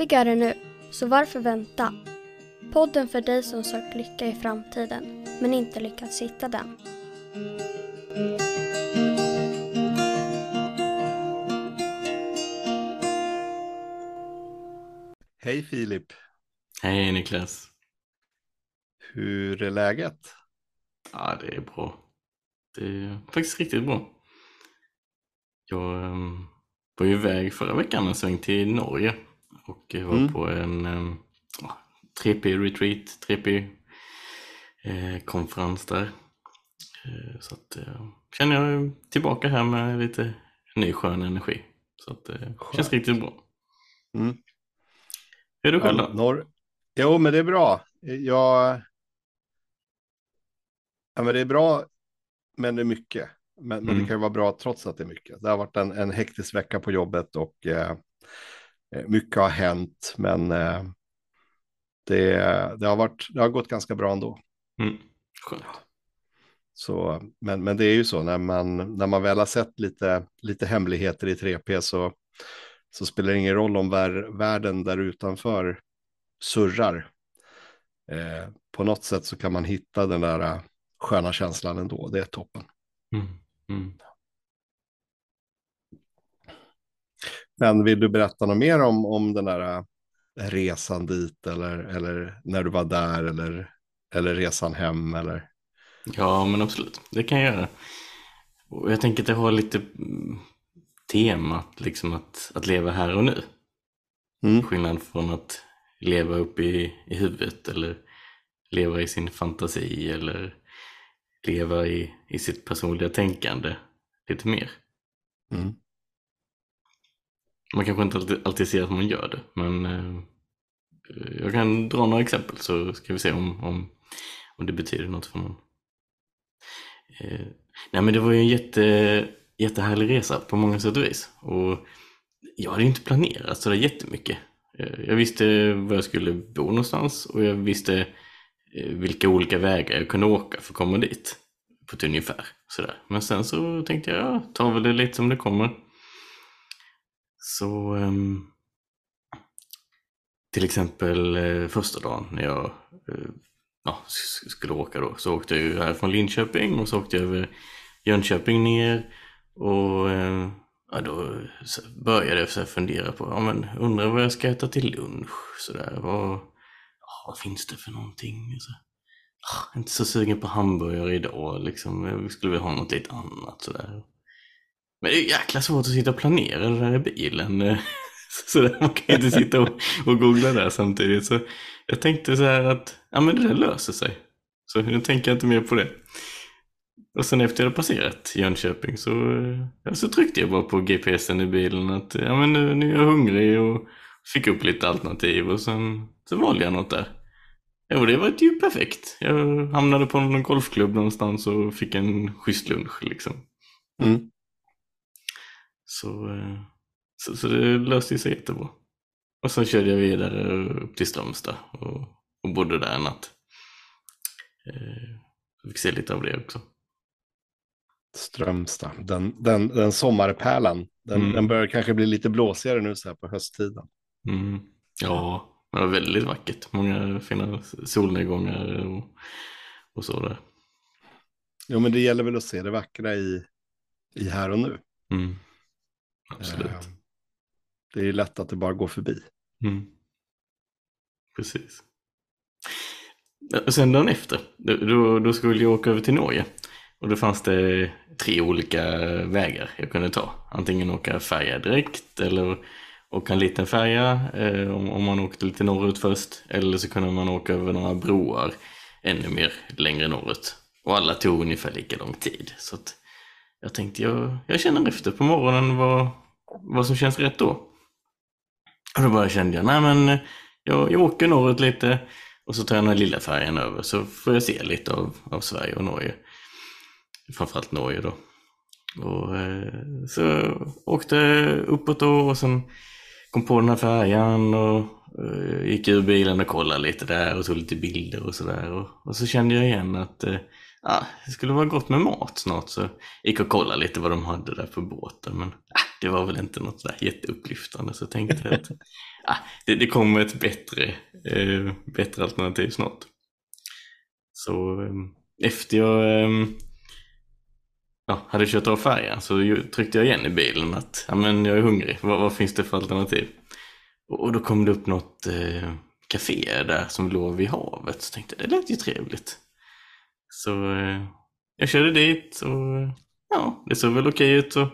Lyckligare nu, så varför vänta? Podden för dig som sökt lycka i framtiden, men inte lyckats hitta den. Hej Filip, Hej Niklas. hur är läget? Ja, det är bra. Det är faktiskt riktigt bra. Jag um, var ju iväg förra veckan en sväng till Norge och var Mm. på en um, 3P-retreat, 3P-konferens där. Eh, så att uh, känner jag tillbaka här med lite ny skön energi. Så att det känns riktigt bra. Mm. Hur är du själv Ja, då? norr... Jo, men det är bra. Jag... Ja, men det är bra, men det är mycket. Men, men det Mm. kan ju vara bra trots att det är mycket. Det har varit en, en hektisk vecka på jobbet och eh, eh, mycket har hänt, men eh, det, det, har varit, det har gått ganska bra ändå. Mm. Skönt. Så, men, men det är ju så när man, när man väl har sett lite, lite hemligheter i 3P så, så spelar det ingen roll om vär, världen där utanför surrar. Eh, på något sätt så kan man hitta den där eh, sköna känslan ändå. Det är toppen. Mm. Mm. Men vill du berätta något mer om, om den där eh, resan dit eller, eller när du var där eller, eller resan hem eller? Ja, men absolut. Det kan jag göra. Och jag tänker att det har lite mm, temat, liksom att, att leva här och nu. Mm. Skillnad från att leva upp i, i huvudet eller leva i sin fantasi eller leva i, i sitt personliga tänkande lite mer. Mm. Man kanske inte alltid, alltid ser att man gör det, men eh, jag kan dra några exempel så ska vi se om, om, om det betyder något för någon. Eh, nej men det var ju en jätte, jättehärlig resa på många sätt och vis. Och jag hade ju inte planerat sådär jättemycket. Eh, jag visste var jag skulle bo någonstans och jag visste eh, vilka olika vägar jag kunde åka för att komma dit. På ett ungefär. Sådär. Men sen så tänkte jag, ja, tar väl det lite som det kommer. Så ehm, till exempel eh, första dagen när jag eh, ja, skulle åka då så åkte jag ju här från Linköping och så åkte jag över Jönköping ner och ehm, ja, då började jag så fundera på, ja men undrar vad jag ska äta till lunch sådär, vad, ja, vad finns det för någonting? Så, ja, jag är inte så sugen på hamburgare idag liksom, jag skulle vilja ha något lite annat sådär. Men det är jäkla svårt att sitta och planera det där i bilen. Så där, man kan ju inte sitta och, och googla där samtidigt. Så jag tänkte så här att ja, men det där löser sig. Så nu tänker jag inte mer på det. Och sen efter jag hade passerat Jönköping så, ja, så tryckte jag bara på GPSen i bilen att ja, men nu, nu är jag hungrig och fick upp lite alternativ och sen så valde jag något där. Ja, och det var ju perfekt. Jag hamnade på någon golfklubb någonstans och fick en schysst lunch liksom. Mm. Så, eh, så, så det löste sig jättebra. Och sen körde jag vidare upp till Strömstad och, och bodde där en natt. Eh, fick se lite av det också. Strömstad, den, den, den sommarpärlan. Den, Mm. den börjar kanske bli lite blåsigare nu så här på hösttiden. Mm. Ja, det var väldigt vackert. Många fina solnedgångar och, och så där. Jo, men det gäller väl att se det vackra i, i här och nu. Mm. Absolut. Eh, Det är lätt att det bara går förbi. Mm. Precis. Och sen dagen efter, då, då skulle jag åka över till Norge. Och då fanns det tre olika vägar jag kunde ta. Antingen åka färja direkt eller åka en liten färja eh, om, om man åkte lite norrut först. Eller så kunde man åka över några broar ännu mer längre norrut. Och alla tog ungefär lika lång tid. Så att jag tänkte jag, jag känner efter på morgonen vad, vad som känns rätt då. Och då bara kände jag, nej men jag, jag åker norrut lite och så tar jag den här lilla färjan över så får jag se lite av, av Sverige och Norge. Framförallt Norge då. Och eh, så åkte jag uppåt då och sen kom på den här färjan och eh, gick ur bilen och kollade lite där och tog lite bilder och sådär. Och, och så kände jag igen att eh, ja, det skulle vara gott med mat snart så gick och kollade lite vad de hade där på båten. Men ah, det var väl inte något sådär jätteupplyftande så jag tänkte att ah, det, det kommer ett bättre, eh, bättre alternativ snart. Så eh, efter jag eh, ja, hade kört av färjan så tryckte jag igen i bilen att ja, men jag är hungrig, vad, vad finns det för alternativ? Och, och då kom det upp något eh, café där som låg vid havet. Så tänkte jag, det lät ju trevligt. Så eh, jag körde dit och ja, det såg väl okej ut. Och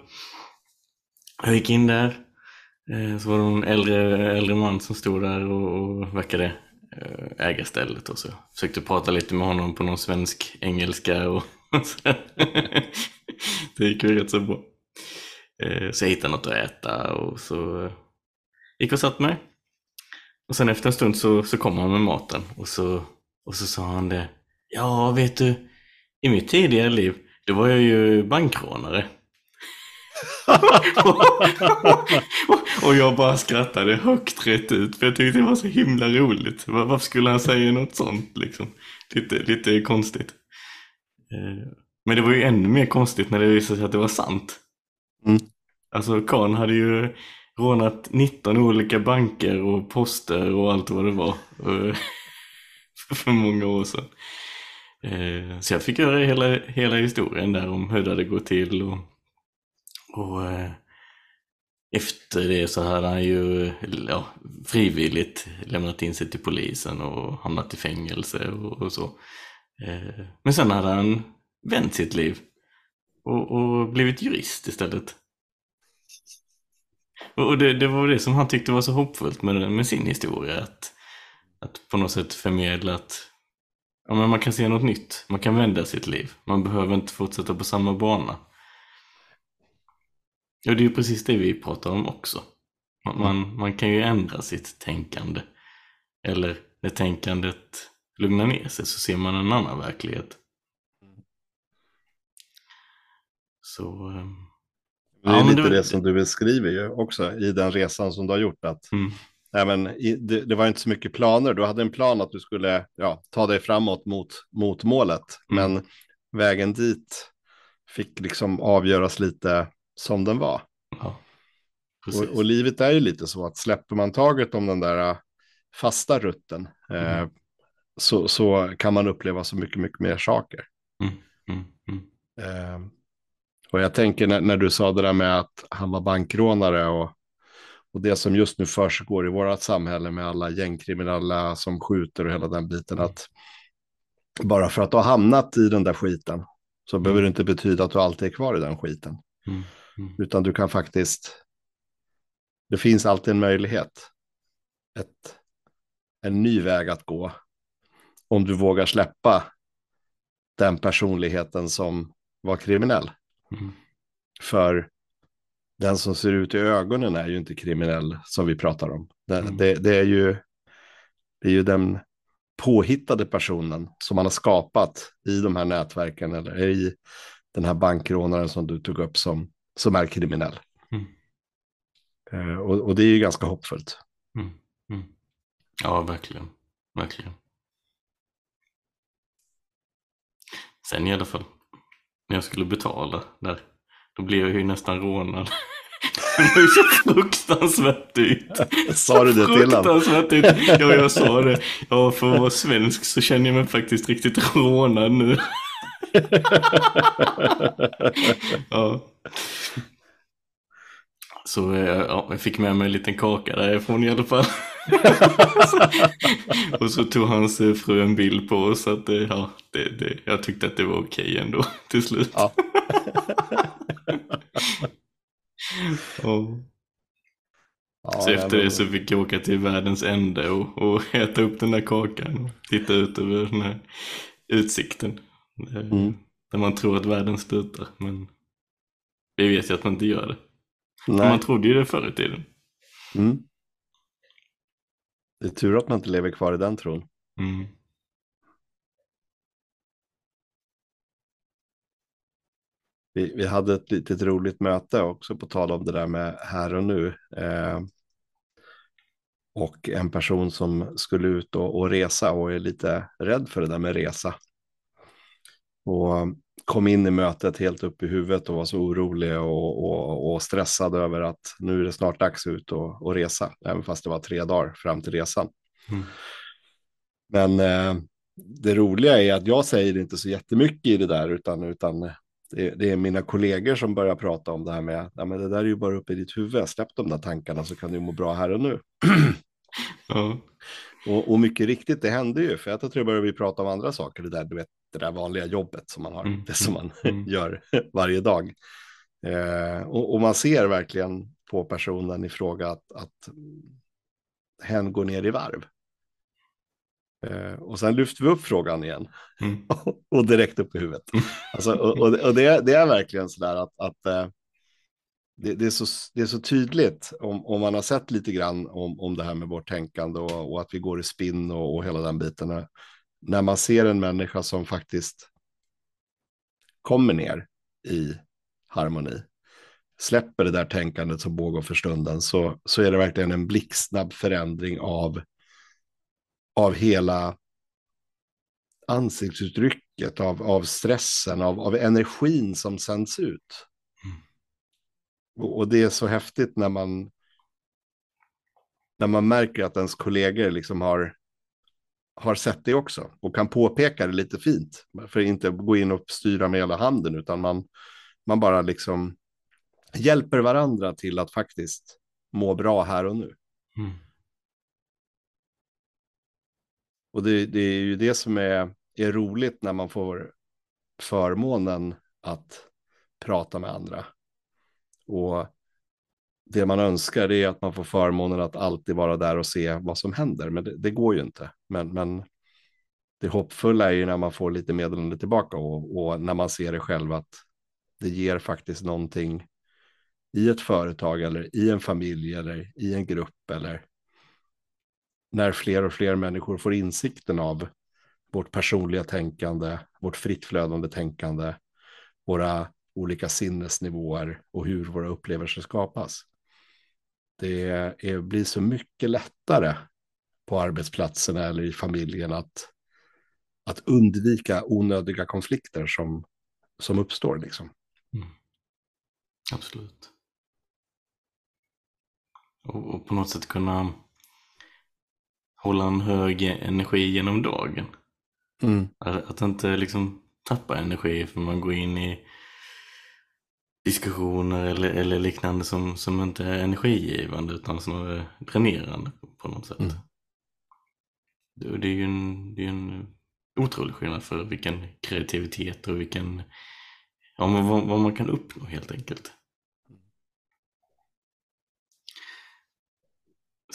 jag gick in där. Eh, så var det en äldre, äldre man som stod där och, och verkade eh, äga stället. Och så försökte prata lite med honom på någon svensk engelska. Och, och så. det gick ju rätt så bra. Eh, så jag hittade något att äta och så gick och satt mig. Och sen efter en stund så, så kom han med maten och så, och så sa han det. Ja, vet du, i mitt tidigare liv, då var jag ju bankrånare. och jag bara skrattade högt rätt ut för jag tyckte det var så himla roligt. Varför skulle han säga något sånt liksom? Lite, lite konstigt. Eh, men det var ju ännu mer konstigt när det visade sig att det var sant. Mm. Alltså Karn hade ju rånat 19 olika banker och poster och allt vad det var. Eh, för många år sedan. Eh, så jag fick höra hela, hela historien där om hur det hade gått till. Och, och eh, efter det så hade han ju ja, frivilligt lämnat in sig till polisen och hamnat i fängelse och, och så. Eh, men sen hade han vänt sitt liv och, och blivit jurist istället. Och det, det, var det som han tyckte var så hoppfullt med, med sin historia. Att, att på något sätt förmedla att ja, men man kan se något nytt. Man kan vända sitt liv. Man behöver inte fortsätta på samma bana. Och det är ju precis det vi pratar om också. Man, man, man kan ju ändra sitt tänkande. Eller när tänkandet lugnar ner sig så ser man en annan verklighet. Så... Um... Det är ja, lite det, det som du beskriver ju också i den resan som du har gjort. Att, mm. Nej, men, det, det, var inte så mycket planer. Du hade en plan att du skulle ja, ta dig framåt mot, mot målet. Mm. Men vägen dit fick liksom avgöras lite som den var. Ja, och, och, livet är ju lite så att släpper man taget om den där äh, fasta rutten mm. eh, så, så kan man uppleva så mycket, mycket mer saker. Mm. Eh, och jag tänker när, när, du sa det där med att han var bankrånare och, och det som just nu försiggår i vårt samhälle med alla gängkriminella som skjuter och hela den biten. Att bara för att du har hamnat i den där skiten så mm. behöver det inte betyda att du alltid är kvar i den skiten. Mm. Mm. Utan du kan faktiskt, det finns alltid en möjlighet. Ett, en ny väg att gå. Om du vågar släppa den personligheten som var kriminell. Mm. För den som ser ut i ögonen är ju inte kriminell som vi pratar om. Det, mm. det, det, är, ju, det är ju den påhittade personen som man har skapat i de här nätverken eller i den här bankrånaren som du tog upp som, som är kriminell. Mm. Uh, och, och, det är ju ganska hoppfullt. Mm. mm. Ja, verkligen. Verkligen. Sen i alla fall, när jag skulle betala där, då blev jag ju nästan rånad. Det var ju så fruktansvärt dyrt. Sa du det till honom? Fruktansvärt dyrt. Ja, jag sa det. Ja, för att vara svensk så känner jag mig faktiskt riktigt rånad nu. ja. Så eh, ja, jag fick med mig en liten kaka därifrån i alla fall. och så tog hans eh, fru en bild på oss. Att, eh, ja, det, det, jag tyckte att det var okej ändå till slut. Ja. Och, ja, så efter det så fick jag åka till världens ände och, och äta upp den där kakan och titta ut över den här utsikten. Mm. Där man tror att världen slutar men vi vet ju att man inte gör det. Nej. Man trodde ju det förr i tiden. Mm. Det är tur att man inte lever kvar i den tron. Mm. Vi, vi hade ett litet roligt möte också på tal om det där med här och nu. Eh, och en person som skulle ut och, och, resa och är lite rädd för det där med resa. Och kom in i mötet helt upp i huvudet och var så orolig och, och, och stressad över att nu är det snart dags ut och, och resa, även fast det var tre dagar fram till resan. Mm. Men eh, det roliga är att jag säger inte så jättemycket i det där, utan, utan det, det, är mina kollegor som börjar prata om det här med, ja, men det där är ju bara uppe i ditt huvud, släpp de där tankarna så kan du må bra här och nu. mm. och, och, mycket riktigt, det hände ju, för jag tror börjar vi prata om andra saker, det där, du vet, det där vanliga jobbet som man har, mm. det som man mm. gör varje dag. Eh, och, och, man ser verkligen på personen i fråga att, att hen går ner i varv. Eh, och sen lyfter vi upp frågan igen mm. och direkt upp i huvudet. Mm. Alltså, och, och det, det, är verkligen så där att, att eh, det, det, är så, det är så tydligt om, om man har sett lite grann om, om det här med vårt tänkande och, och att vi går i spinn och, och hela den biten. När man ser en människa som faktiskt kommer ner i harmoni, släpper det där tänkandet som pågår för stunden, så, så är det verkligen en blixtsnabb förändring av av hela ansiktsuttrycket, av, av stressen, av, av energin som sänds ut. Mm. Och, och, det är så häftigt när man, när man märker att ens kollegor liksom har, har sett det också och kan påpeka det lite fint. För att inte gå in och styra med hela handen, utan man, man bara liksom hjälper varandra till att faktiskt må bra här och nu. Mm. Och det, det, är ju det som är, är roligt när man får förmånen att prata med andra. Och det man önskar är att man får förmånen att alltid vara där och se vad som händer, men det, det går ju inte. Men, men det hoppfulla är ju när man får lite meddelande tillbaka och, och, när man ser det själv att det ger faktiskt någonting i ett företag eller i en familj eller i en grupp eller när fler och fler människor får insikten av vårt personliga tänkande, vårt fritt flödande tänkande, våra olika sinnesnivåer och hur våra upplevelser skapas. Det är, blir så mycket lättare på arbetsplatserna eller i familjen att, att undvika onödiga konflikter som, som uppstår. Liksom. Mm. Absolut. Och, och, på något sätt kunna hålla en hög energi genom dagen. Mm. Att, inte liksom tappa energi för man går in i diskussioner eller, eller liknande som, som inte är energigivande utan snarare dränerande på något sätt. Mm. Det, det, är ju en, det är en otrolig skillnad för vilken kreativitet och vilken, ja, vad, vad man kan uppnå helt enkelt.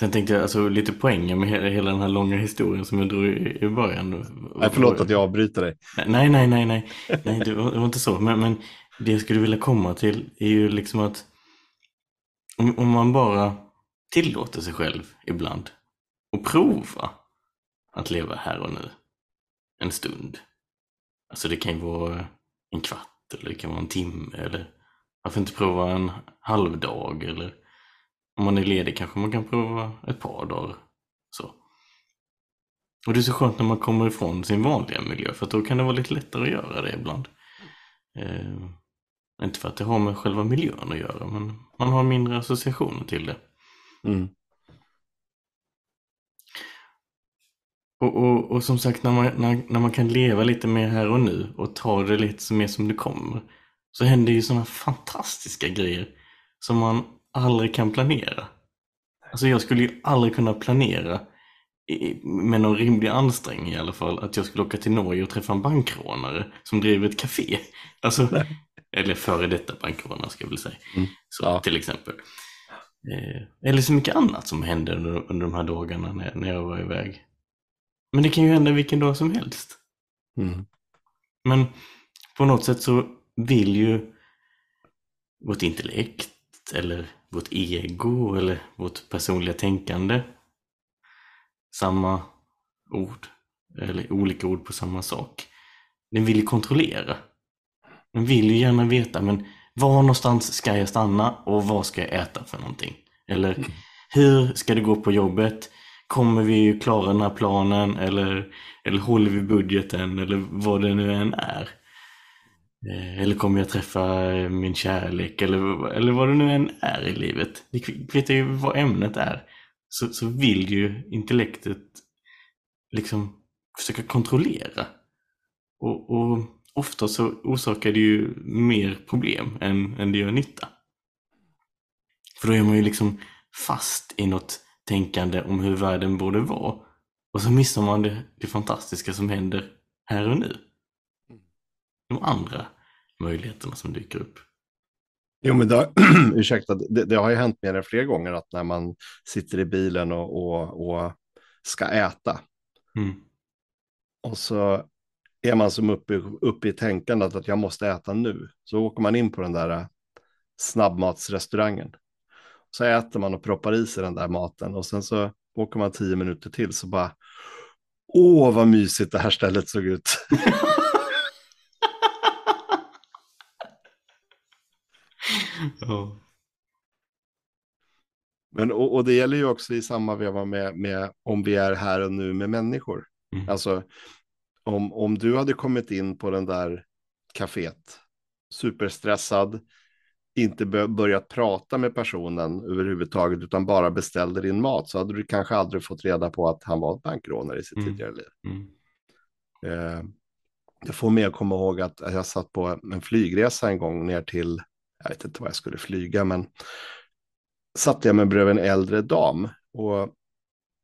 Sen tänkte jag, alltså lite poängen med hela den här långa historien som jag drog i början. Nej, förlåt att jag avbryter dig. Nej, nej, nej, nej, nej det, var, det var inte så. Men, men det jag skulle vilja komma till är ju liksom att om, om man bara tillåter sig själv ibland och prova att leva här och nu en stund. Alltså det kan ju vara en kvart eller det kan vara en timme eller varför inte prova en halvdag eller om man är ledig kanske man kan prova ett par dagar. Så. Och det är så skönt när man kommer ifrån sin vanliga miljö för då kan det vara lite lättare att göra det ibland. Eh, inte för att det har med själva miljön att göra men man har mindre associationer till det. Mm. Och, och, och, som sagt, när man, när, när man kan leva lite mer här och nu och ta det lite mer som det kommer så händer ju sådana fantastiska grejer som man aldrig kan planera. Alltså jag skulle ju aldrig kunna planera med någon rimlig ansträngning i alla fall att jag skulle åka till Norge och träffa en bankrånare som driver ett café. Alltså, eller före detta bankrånare ska jag väl säga. Mm. Så, ja. Till exempel. Eh, eller så mycket annat som hände under, under de här dagarna när, när jag var iväg. Men det kan ju hända vilken dag som helst. Mm. Men på något sätt så vill ju vårt intellekt eller vårt ego eller vårt personliga tänkande samma ord, eller olika ord på samma sak. Den vill ju kontrollera. Den vill ju gärna veta, men var någonstans ska jag stanna och vad ska jag äta för någonting? Eller mm. hur ska det gå på jobbet? Kommer vi klara den här planen eller, eller håller vi budgeten eller vad det nu än är? Eh, eller kommer jag träffa eh, min kärlek eller, eller vad det nu än är i livet. Det kvittar ju vad ämnet är. Så, så vill ju intellektet liksom försöka kontrollera. Och, och ofta så orsakar det ju mer problem än, än det gör nytta. För då är man ju liksom fast i något tänkande om hur världen borde vara. Och så missar man det, det fantastiska som händer här och nu. De andra möjligheterna som dyker upp. Jo, men det, ursäkta, det, det har ju hänt mer än flera gånger att när man sitter i bilen och, och, och ska äta. Mm. Och så är man som uppe, uppe i tänkandet att jag måste äta nu. Så åker man in på den där snabbmatsrestaurangen. Så äter man och proppar i sig den där maten och sen så åker man tio minuter till så bara åh vad mysigt det här stället såg ut. oh. Men, och, och, det gäller ju också i samma veva med, med om vi är här och nu med människor. Mm. Alltså om, om du hade kommit in på den där kaféet, superstressad, inte börjat prata med personen överhuvudtaget utan bara beställde din mat så hade du kanske aldrig fått reda på att han var bankrånare i sitt mm. tidigare liv. Mm. Eh, det får mig att komma ihåg att jag satt på en flygresa en gång ner till, jag vet inte vad jag skulle flyga, men satt jag mig bredvid en äldre dam och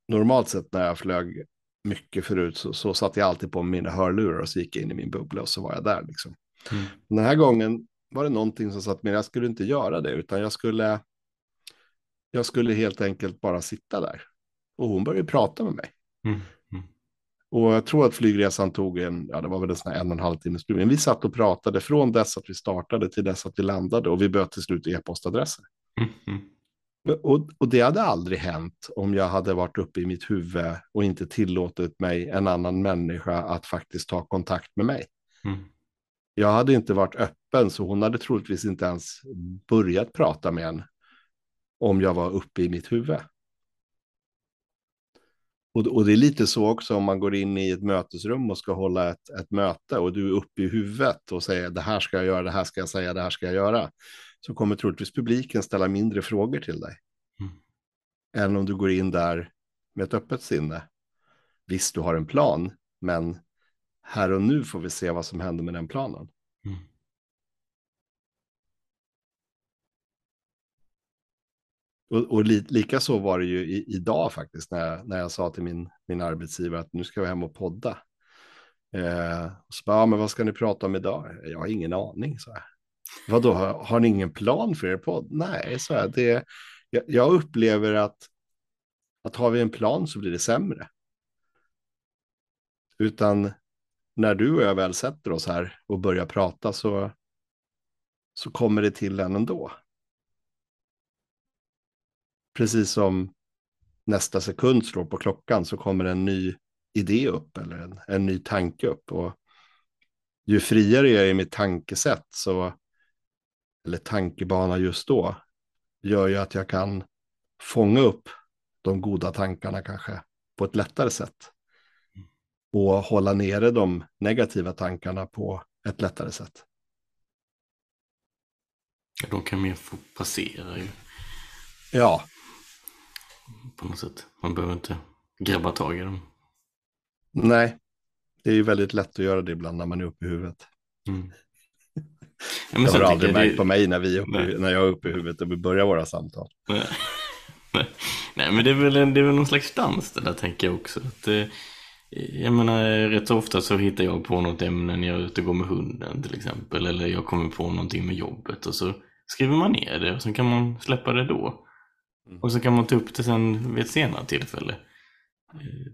normalt sett när jag flög mycket förut så, så satt jag alltid på mina hörlurar och så gick jag in i min bubbla och så var jag där liksom. Mm. Den här gången var det någonting som satt med, jag skulle inte göra det, utan jag skulle, jag skulle helt enkelt bara sitta där. Och hon började prata med mig. Mm. Och jag tror att flygresan tog en, ja det var väl en sån här en och en halv timmes Men vi satt och pratade från dess att vi startade till dess att vi landade och vi böt till slut e-postadresser. Mm. Och, och, det hade aldrig hänt om jag hade varit uppe i mitt huvud och inte tillåtit mig en annan människa att faktiskt ta kontakt med mig. Mm. Jag hade inte varit öppen så hon hade troligtvis inte ens börjat prata med en om jag var uppe i mitt huvud. Och, och det är lite så också om man går in i ett mötesrum och ska hålla ett, ett möte och du är uppe i huvudet och säger det här ska jag göra, det här ska jag säga, det här ska jag göra. Så kommer troligtvis publiken ställa mindre frågor till dig. Mm. Än om du går in där med ett öppet sinne. Visst, du har en plan, men här och nu får vi se vad som händer med den planen. Mm. Och, och li, lika så var det ju i, idag faktiskt när jag, när jag sa till min, min arbetsgivare att nu ska vi hem och podda. Eh, så bara, ja, men vad ska ni prata om idag? Jag har ingen aning, så här. Vadå, har, har ni ingen plan för er podd? Nej, så här, det, jag, jag upplever att, att har vi en plan så blir det sämre. Utan när du och jag väl sätter oss här och börjar prata så, så kommer det till en ändå. Precis som nästa sekund slår på klockan så kommer en ny idé upp eller en, en ny tanke upp. Och ju friare jag är i mitt tankesätt så, eller tankebana just då, gör ju att jag kan fånga upp de goda tankarna kanske på ett lättare sätt och hålla nere de negativa tankarna på ett lättare sätt. De kan mer få passera ju. Ja. På något sätt. Man behöver inte grabba tag i dem. Nej, det är ju väldigt lätt att göra det ibland när man är uppe i huvudet. Mm. Ja, jag har aldrig märkt det... på mig när, vi uppe, när jag är uppe i huvudet och vi börjar våra samtal. Nej, Nej men det är, väl, det är väl någon slags dans det där tänker jag också. Att, eh, jag menar, rätt ofta så hittar jag på något ämne när jag är ute och går med hunden till exempel. Eller jag kommer på någonting med jobbet och så skriver man ner det och så kan man släppa det då. Mm. Och så kan man ta upp det sen vid ett senare tillfälle.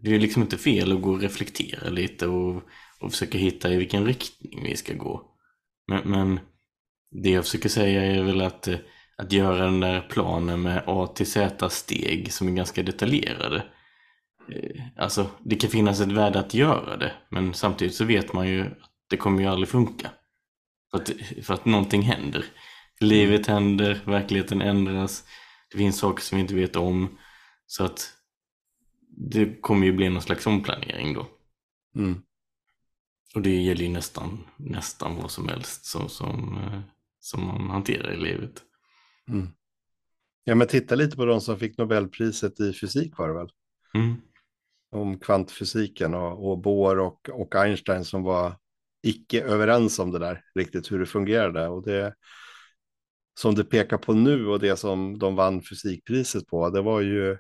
Det är liksom inte fel att gå och reflektera lite och, och försöka hitta i vilken riktning vi ska gå. Men, men det jag försöker säga är väl att, eh, att göra den där planen med A till Z steg som är ganska detaljerade eh, alltså det kan finnas ett värde att göra det men samtidigt så vet man ju att det kommer ju aldrig funka. För att, för att någonting händer. Livet händer, verkligheten ändras, det finns saker som vi inte vet om. Så att det kommer ju bli någon slags omplanering då. Mm. Och det gäller ju nästan, nästan vad som helst som, som, eh, som man hanterar i livet. Mm. Ja, men titta lite på de som fick Nobelpriset i fysik var det väl? Mm. Om kvantfysiken och, och Bohr och, och Einstein som var icke överens om det där, riktigt hur det fungerade. Och det som det pekar på nu och det som de vann fysikpriset på, det var ju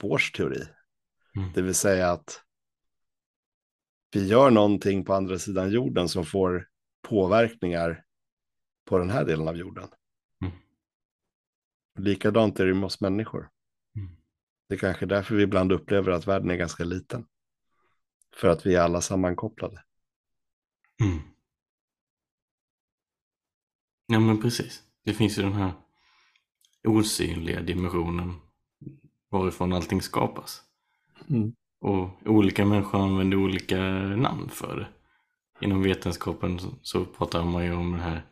Bohrs teori. Mm. Det vill säga att vi gör någonting på andra sidan jorden som får påverkningar på den här delen av jorden. Mm. Likadant är det med oss människor. Mm. Det är kanske därför vi ibland upplever att världen är ganska liten. För att vi är alla sammankopplade. Mm. Ja men precis. Det finns ju den här osynliga dimensionen varifrån allting skapas. Mm. Och olika människor använder olika namn för det. Inom vetenskapen så pratar man ju om det här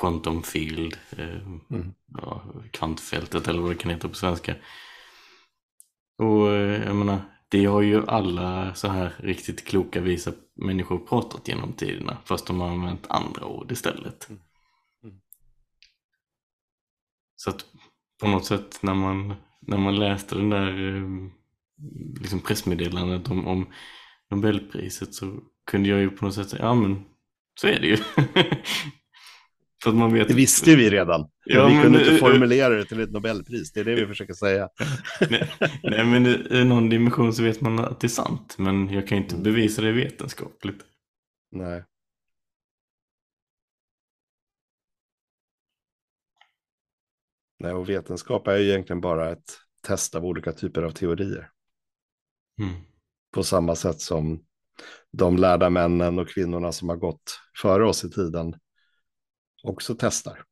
quantum field, eh, Mm. ja, kvantfältet eller vad det kan heta på svenska. Och eh, jag menar, det har ju alla så här riktigt kloka visa människor pratat genom tiderna, fast de har använt andra ord istället. Mm. Så att på något sätt när man, när man läste den där eh, liksom pressmeddelandet om, om Nobelpriset så kunde jag ju på något sätt säga, ja men så är det ju. För att man vet Det visste vi redan. Ja, vi men kunde det- inte formulera det till ett Nobelpris. Det är det vi försöker säga. nej, nej men i i någon dimension så vet man att det är sant. Men jag kan ju inte Mm. bevisa det vetenskapligt. Nej. Nej, och vetenskap är ju egentligen bara ett test av olika typer av teorier. Mm. På samma sätt som de lärda männen och kvinnorna som har gått före oss i tiden också testar.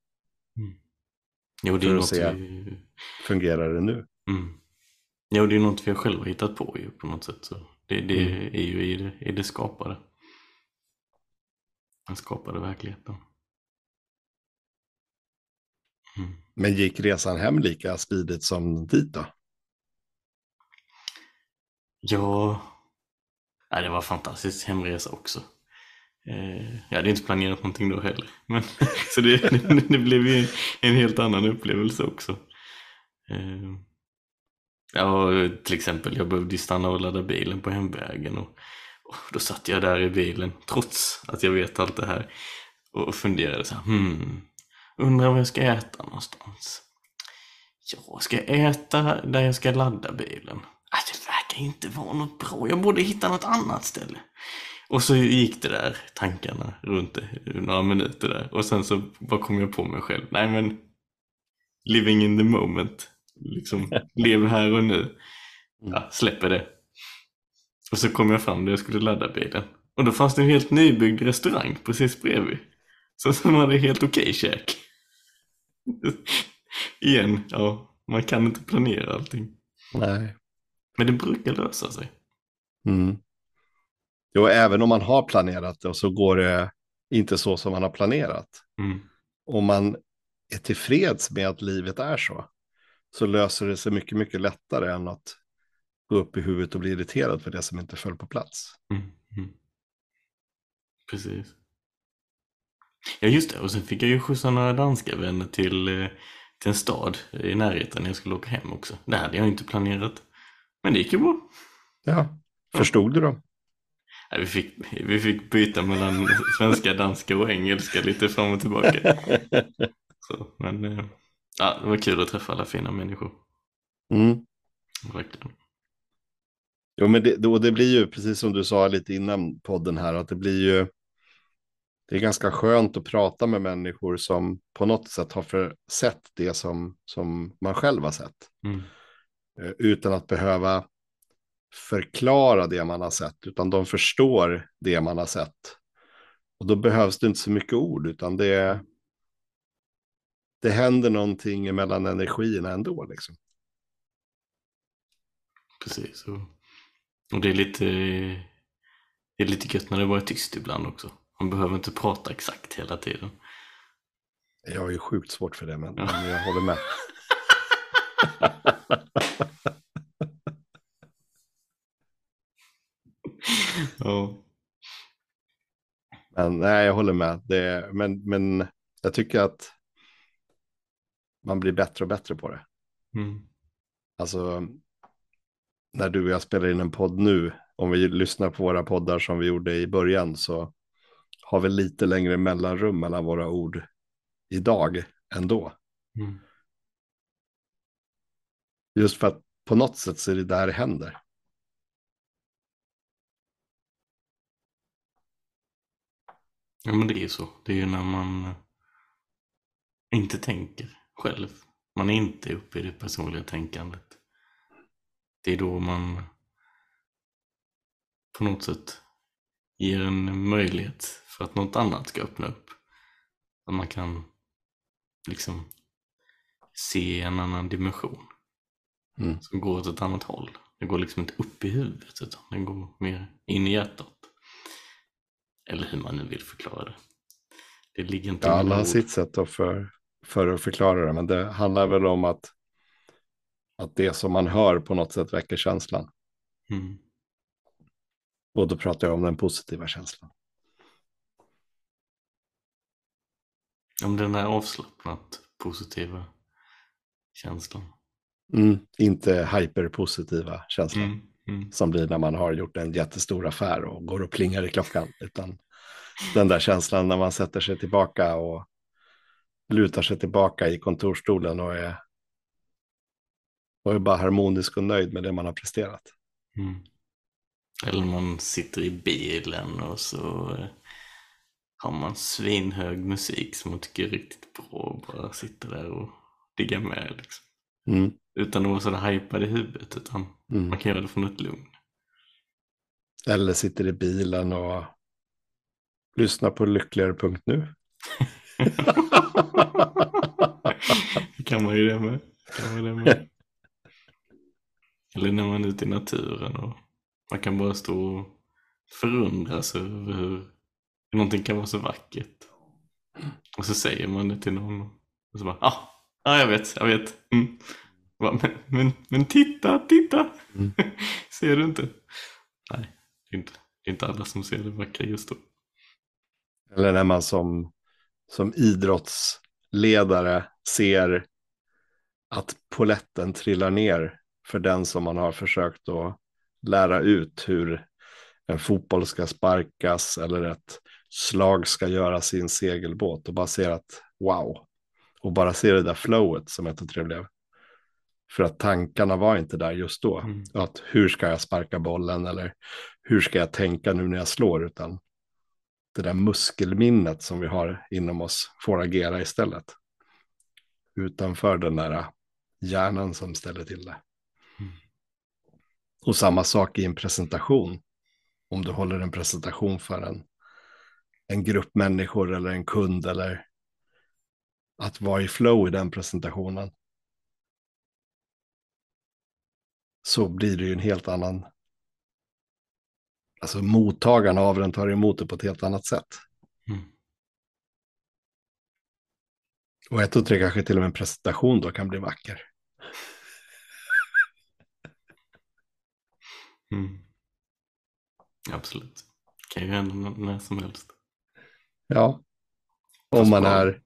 Jo, det är För att se. vi... Fungerar det nu? Mm. Jo, det är något vi själva hittat på ju på något sätt. Så det det Mm. är ju i det, i det skapade. Den skapade verkligheten. Mm. Men gick resan hem lika smidigt som dit då? Ja, nej, det var fantastiskt hemresa också. Eh, jag hade inte planerat någonting då heller. Men, så det, det, det blev ju en helt annan upplevelse också. Eh, ja, till exempel, jag behövde stanna och ladda bilen på hemvägen. Och, och då satt jag där i bilen, trots att jag vet allt det här. Och funderade så här, hmm, undrar vad jag ska äta någonstans. Ja, ska jag äta där jag ska ladda bilen? Ah, det verkar inte vara något bra. Jag borde hitta något annat ställe. Och så gick det där, tankarna runt det, några minuter där. Och sen så bara kom jag på mig själv. Nej men, living in the moment. Liksom, lev här och nu. Ja, släpper det. Och så kom jag fram där jag skulle ladda bilen. Och då fanns det en helt nybyggd restaurang precis bredvid. Så som hade helt okej käk. Igen, ja, man kan inte planera allting. Nej. Men det brukar lösa sig. Mm. Jo, även om man har planerat det och så går det inte så som man har planerat. Mm. Om man är tillfreds med att livet är så, så löser det sig mycket, mycket lättare än att gå upp i huvudet och bli irriterad för det som inte föll på plats. Mm. Mm. Precis. Ja just det, och sen fick jag ju skjutsa några danska vänner till, eh, till en stad i närheten när jag skulle åka hem också. Det hade jag inte planerat. Men det gick ju bra. Ja, förstod du dem? Ja, vi, fick, vi fick byta mellan svenska, danska och engelska lite fram och tillbaka. Så, men eh, ja, det var kul att träffa alla fina människor. Mm. Verkligen. Jo, men det, då, det blir ju precis som du sa lite innan podden här, att det blir ju, det är ganska skönt att prata med människor som på något sätt har för, sett det som, som man själv har sett. Mm. Eh, utan att behöva förklara det man har sett, utan de förstår det man har sett. Och då behövs det inte så mycket ord, utan det, det händer någonting mellan energierna ändå. Liksom. Precis. Och, och det är lite det är lite gött när det bara är tyst ibland också. Man behöver inte prata exakt hela tiden. Jag har ju sjukt svårt för det, men, Ja. men jag håller med. Ja. Men nej, jag håller med. Det, men, men jag tycker att man blir bättre och bättre på det. Mm. Alltså, när du och jag spelar in en podd nu, om vi lyssnar på våra poddar som vi gjorde i början, så har vi lite längre mellanrum mellan våra ord idag ändå. Mm. Just för att på något sätt så är det där det händer. Ja men det är ju så. Det är ju när man inte tänker själv. Man är inte uppe i det personliga tänkandet. Det är då man på något sätt ger en möjlighet för att något annat ska öppna upp. Att man kan liksom se en annan dimension Mm. som går åt ett annat håll. Det går liksom inte upp i huvudet utan det går mer in i hjärtat. Eller hur man nu vill förklara det. Det ligger inte Ja, alla har sitt sätt för, för att förklara det, men det handlar väl om att, att det som man hör på något sätt väcker känslan. Mm. Och då pratar jag om den positiva känslan. Om den där avslappnat positiva känslan. Mm. Inte hyperpositiva känslan. Mm. Mm. som blir när man har gjort en jättestor affär och går och plingar i klockan. Utan den där känslan när man sätter sig tillbaka och lutar sig tillbaka i kontorstolen och är, och är bara harmonisk och nöjd med det man har presterat. Mm. Eller man sitter i bilen och så eh, har man svinhög musik som man tycker är riktigt bra och bara sitter där och diggar med. Liksom. Mm. Utan att vara sådär hypad i huvudet utan Mm. man kan göra det från ett lugn. Eller sitter i bilen och lyssnar på lyckligare.nu. kan man ju det med. Kan man det med. Eller när man är ute i naturen och man kan bara stå och förundras över hur någonting kan vara så vackert. Och så säger man det till någon och så bara, ah, ja jag vet, jag vet. Mm. Bara, Men, men, men titta, titta! Mm. ser du inte? Nej, det är inte, det är inte alla som ser det vackra just då. Eller när man som, som idrottsledare ser att poletten trillar ner för den som man har försökt att lära ut hur en fotboll ska sparkas eller ett slag ska göras i en segelbåt och bara ser att wow. Och bara ser det där flowet som ett och tre blev. För att tankarna var inte där just då. Mm. Att hur ska jag sparka bollen eller hur ska jag tänka nu när jag slår utan det där muskelminnet som vi har inom oss får agera istället. Utanför den där hjärnan som ställer till det. Och samma sak i en presentation. Om du håller en presentation för en, en grupp människor eller en kund eller att vara i flow i den presentationen. Så blir det ju en helt annan alltså mottagarna av den tar emot det på ett helt annat sätt. Mm. Och ett och tre kanske till och med en presentation då kan bli vacker. Mm. Absolut. Kan ju hända när som helst. Ja. Fast Om man bara- är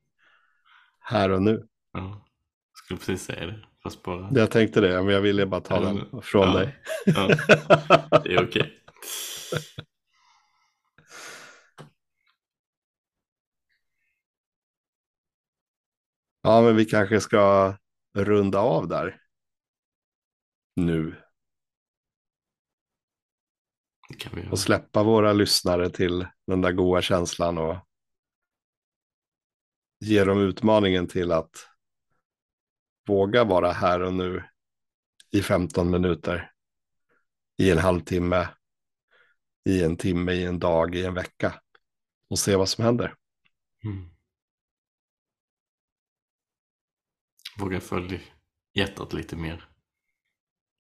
här och nu. Ja, jag skulle precis säga det. Fast bara... Jag tänkte det, men jag ville bara ta den från Ja. dig. Ja, det är okej. Ja, men vi kanske ska runda av där. Nu. Det kan vi göra. Och släppa våra lyssnare till den där goda känslan och ge dem utmaningen till att våga vara här och nu i 15 minuter, i en halvtimme, i en timme, i en dag, i en vecka och se vad som händer. Mm. Våga följa hjärtat lite mer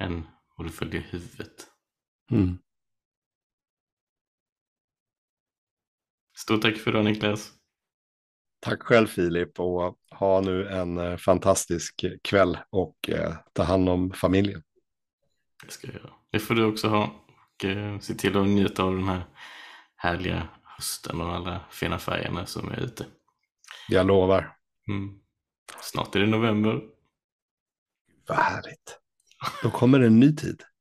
än vad du följer huvudet. Mm. Stort tack för idag Niklas. Tack själv Filip och ha nu en eh, fantastisk kväll och eh, ta hand om familjen. Det ska jag göra. Det får du också ha. Och eh, se till att njuta av den här härliga hösten och alla fina färgerna som är ute. Jag lovar. Mm. Snart är det november. Vad härligt. Då kommer en ny tid.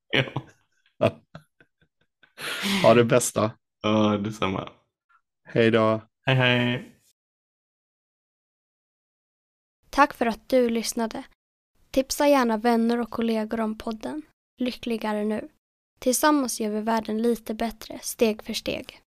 Ja, Ha det bästa. ja detsamma. Hej då. Hej hej! Tack för att du lyssnade. Tipsa gärna vänner och kollegor om podden Lyckligare nu. Tillsammans gör vi världen lite bättre, steg för steg.